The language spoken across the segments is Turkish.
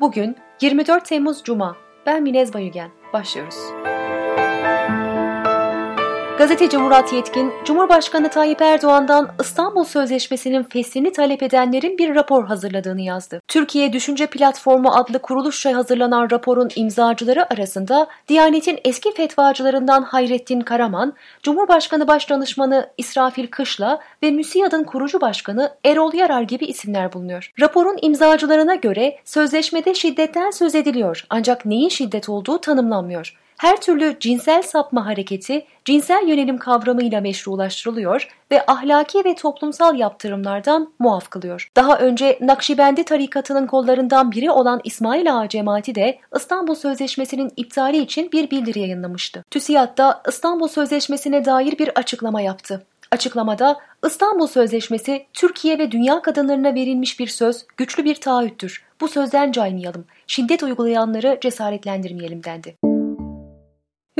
Bugün 24 Temmuz Cuma. Ben Minez Bayügen. Başlıyoruz. Gazeteci Murat Yetkin, Cumhurbaşkanı Tayyip Erdoğan'dan İstanbul Sözleşmesi'nin feslini talep edenlerin bir rapor hazırladığını yazdı. Türkiye Düşünce Platformu adlı kuruluşça hazırlanan raporun imzacıları arasında Diyanet'in eski fetvacılarından Hayrettin Karaman, Cumhurbaşkanı Başdanışmanı İsrafil Kışla ve MÜSİAD'ın kurucu başkanı Erol Yarar gibi isimler bulunuyor. Raporun imzacılarına göre sözleşmede şiddetten söz ediliyor ancak neyin şiddet olduğu tanımlanmıyor her türlü cinsel sapma hareketi cinsel yönelim kavramıyla meşrulaştırılıyor ve ahlaki ve toplumsal yaptırımlardan muaf kılıyor. Daha önce Nakşibendi tarikatının kollarından biri olan İsmail Ağa cemaati de İstanbul Sözleşmesi'nin iptali için bir bildiri yayınlamıştı. TÜSİAD da İstanbul Sözleşmesi'ne dair bir açıklama yaptı. Açıklamada İstanbul Sözleşmesi Türkiye ve dünya kadınlarına verilmiş bir söz, güçlü bir taahhüttür. Bu sözden caymayalım, şiddet uygulayanları cesaretlendirmeyelim dendi.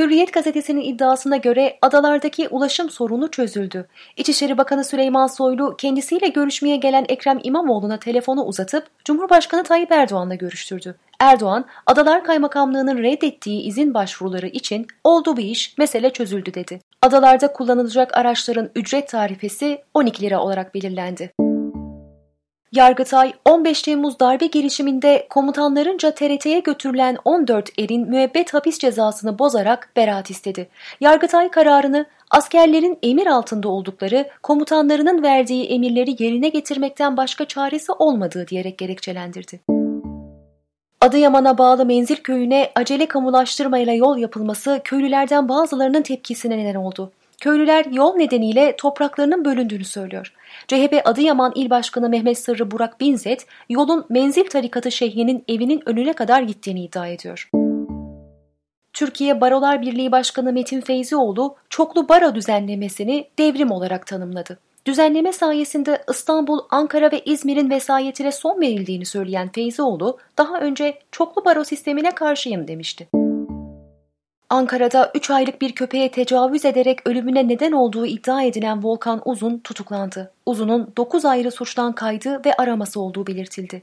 Hürriyet gazetesinin iddiasına göre adalardaki ulaşım sorunu çözüldü. İçişleri Bakanı Süleyman Soylu kendisiyle görüşmeye gelen Ekrem İmamoğlu'na telefonu uzatıp Cumhurbaşkanı Tayyip Erdoğan'la görüştürdü. Erdoğan, Adalar Kaymakamlığı'nın reddettiği izin başvuruları için oldu bir iş, mesele çözüldü dedi. Adalarda kullanılacak araçların ücret tarifesi 12 lira olarak belirlendi. Yargıtay 15 Temmuz darbe girişiminde komutanlarınca TRT'ye götürülen 14 erin müebbet hapis cezasını bozarak beraat istedi. Yargıtay kararını askerlerin emir altında oldukları komutanlarının verdiği emirleri yerine getirmekten başka çaresi olmadığı diyerek gerekçelendirdi. Adıyaman'a bağlı Menzil köyüne acele kamulaştırmayla yol yapılması köylülerden bazılarının tepkisine neden oldu. Köylüler yol nedeniyle topraklarının bölündüğünü söylüyor. CHP Adıyaman İl Başkanı Mehmet Sırrı Burak Binzet, yolun Menzil Tarikatı Şeyhinin evinin önüne kadar gittiğini iddia ediyor. Türkiye Barolar Birliği Başkanı Metin Feyzioğlu, çoklu baro düzenlemesini devrim olarak tanımladı. Düzenleme sayesinde İstanbul, Ankara ve İzmir'in vesayetine son verildiğini söyleyen Feyzioğlu, daha önce çoklu baro sistemine karşıyım demişti. Ankara'da 3 aylık bir köpeğe tecavüz ederek ölümüne neden olduğu iddia edilen Volkan Uzun tutuklandı. Uzun'un 9 ayrı suçtan kaydı ve araması olduğu belirtildi.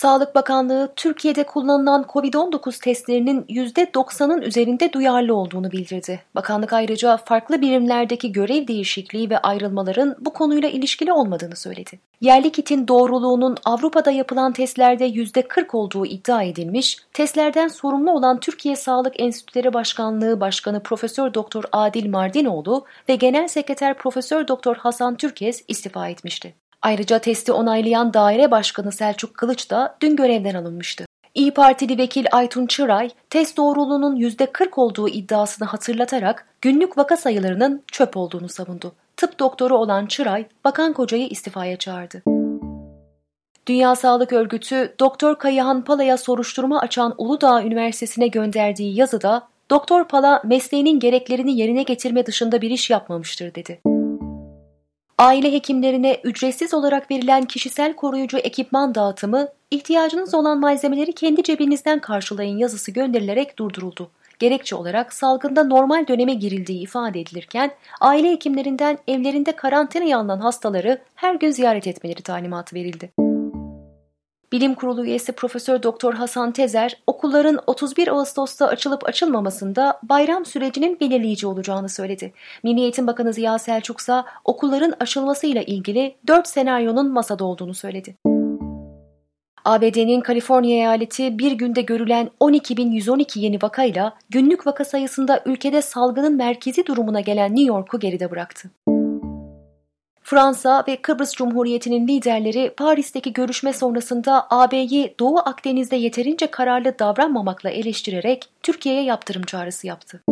Sağlık Bakanlığı Türkiye'de kullanılan COVID-19 testlerinin %90'ın üzerinde duyarlı olduğunu bildirdi. Bakanlık ayrıca farklı birimlerdeki görev değişikliği ve ayrılmaların bu konuyla ilişkili olmadığını söyledi. Yerli kitin doğruluğunun Avrupa'da yapılan testlerde %40 olduğu iddia edilmiş, testlerden sorumlu olan Türkiye Sağlık Enstitüleri Başkanlığı Başkanı Profesör Doktor Adil Mardinoğlu ve Genel Sekreter Profesör Doktor Hasan Türkes istifa etmişti. Ayrıca testi onaylayan daire başkanı Selçuk Kılıç da dün görevden alınmıştı. İyi Partili vekil Aytun Çıray, test doğruluğunun %40 olduğu iddiasını hatırlatarak günlük vaka sayılarının çöp olduğunu savundu. Tıp doktoru olan Çıray, Bakan Koca'yı istifaya çağırdı. Dünya Sağlık Örgütü, Doktor Kayahan Pala'ya soruşturma açan Uludağ Üniversitesi'ne gönderdiği yazıda, Doktor Pala mesleğinin gereklerini yerine getirme dışında bir iş yapmamıştır dedi. Aile hekimlerine ücretsiz olarak verilen kişisel koruyucu ekipman dağıtımı, ihtiyacınız olan malzemeleri kendi cebinizden karşılayın yazısı gönderilerek durduruldu. Gerekçe olarak salgında normal döneme girildiği ifade edilirken aile hekimlerinden evlerinde karantinaya alınan hastaları her gün ziyaret etmeleri talimatı verildi. Bilim Kurulu üyesi Profesör Doktor Hasan Tezer, okulların 31 Ağustos'ta açılıp açılmamasında bayram sürecinin belirleyici olacağını söyledi. Milli Eğitim Bakanı Ziya Selçuk ise okulların açılmasıyla ilgili 4 senaryonun masada olduğunu söyledi. ABD'nin Kaliforniya eyaleti bir günde görülen 12.112 yeni vakayla günlük vaka sayısında ülkede salgının merkezi durumuna gelen New York'u geride bıraktı. Fransa ve Kıbrıs Cumhuriyeti'nin liderleri Paris'teki görüşme sonrasında AB'yi Doğu Akdeniz'de yeterince kararlı davranmamakla eleştirerek Türkiye'ye yaptırım çağrısı yaptı.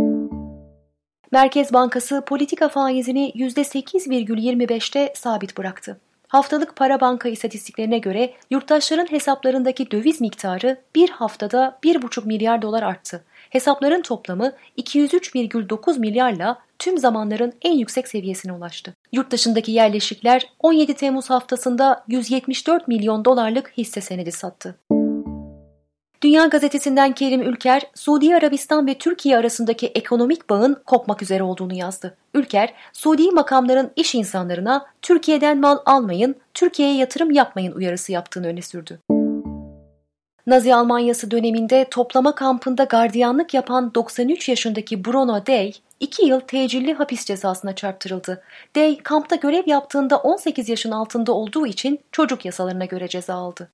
Merkez Bankası politika faizini %8,25'te sabit bıraktı. Haftalık para banka istatistiklerine göre yurttaşların hesaplarındaki döviz miktarı bir haftada 1,5 milyar dolar arttı. Hesapların toplamı 203,9 milyarla tüm zamanların en yüksek seviyesine ulaştı. Yurt dışındaki yerleşikler 17 Temmuz haftasında 174 milyon dolarlık hisse senedi sattı. Dünya Gazetesi'nden Kerim Ülker, Suudi Arabistan ve Türkiye arasındaki ekonomik bağın kopmak üzere olduğunu yazdı. Ülker, Suudi makamların iş insanlarına Türkiye'den mal almayın, Türkiye'ye yatırım yapmayın uyarısı yaptığını öne sürdü. Nazi Almanyası döneminde toplama kampında gardiyanlık yapan 93 yaşındaki Bruno Day, 2 yıl tecilli hapis cezasına çarptırıldı. Day, kampta görev yaptığında 18 yaşın altında olduğu için çocuk yasalarına göre ceza aldı.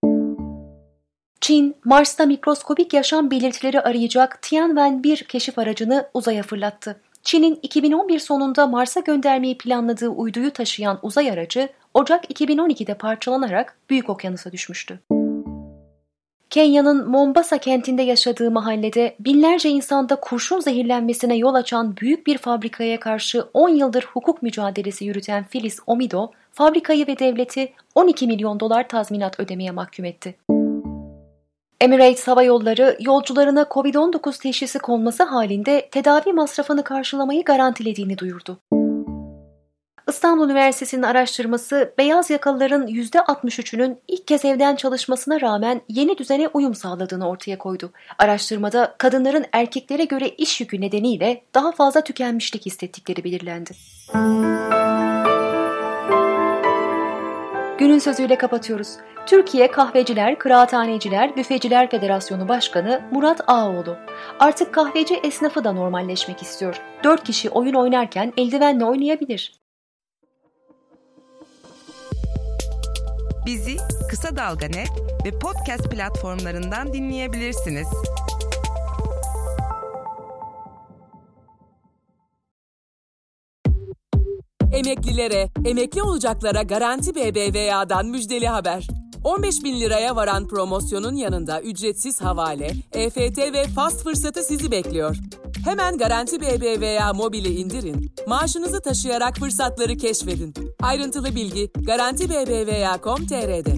Çin, Mars'ta mikroskobik yaşam belirtileri arayacak Tianwen-1 keşif aracını uzaya fırlattı. Çin'in 2011 sonunda Mars'a göndermeyi planladığı uyduyu taşıyan uzay aracı, Ocak 2012'de parçalanarak Büyük Okyanus'a düşmüştü. Kenya'nın Mombasa kentinde yaşadığı mahallede binlerce insanda kurşun zehirlenmesine yol açan büyük bir fabrikaya karşı 10 yıldır hukuk mücadelesi yürüten Phyllis Omido, fabrikayı ve devleti 12 milyon dolar tazminat ödemeye mahkum etti. Emirates Hava Yolları yolcularına COVID-19 teşhisi konması halinde tedavi masrafını karşılamayı garantilediğini duyurdu. İstanbul Üniversitesi'nin araştırması beyaz yakalıların %63'ünün ilk kez evden çalışmasına rağmen yeni düzene uyum sağladığını ortaya koydu. Araştırmada kadınların erkeklere göre iş yükü nedeniyle daha fazla tükenmişlik hissettikleri belirlendi. Günün sözüyle kapatıyoruz. Türkiye Kahveciler, Kıraathaneciler, Büfeciler Federasyonu Başkanı Murat Ağoğlu. Artık kahveci esnafı da normalleşmek istiyor. Dört kişi oyun oynarken eldivenle oynayabilir. Bizi Kısa Dalga Net ve podcast platformlarından dinleyebilirsiniz. Emeklilere, emekli olacaklara Garanti BBVA'dan müjdeli haber. 15 bin liraya varan promosyonun yanında ücretsiz havale, EFT ve fast fırsatı sizi bekliyor. Hemen Garanti BBVA mobili indirin, maaşınızı taşıyarak fırsatları keşfedin. Ayrıntılı bilgi Garanti BBVA.com.tr'de.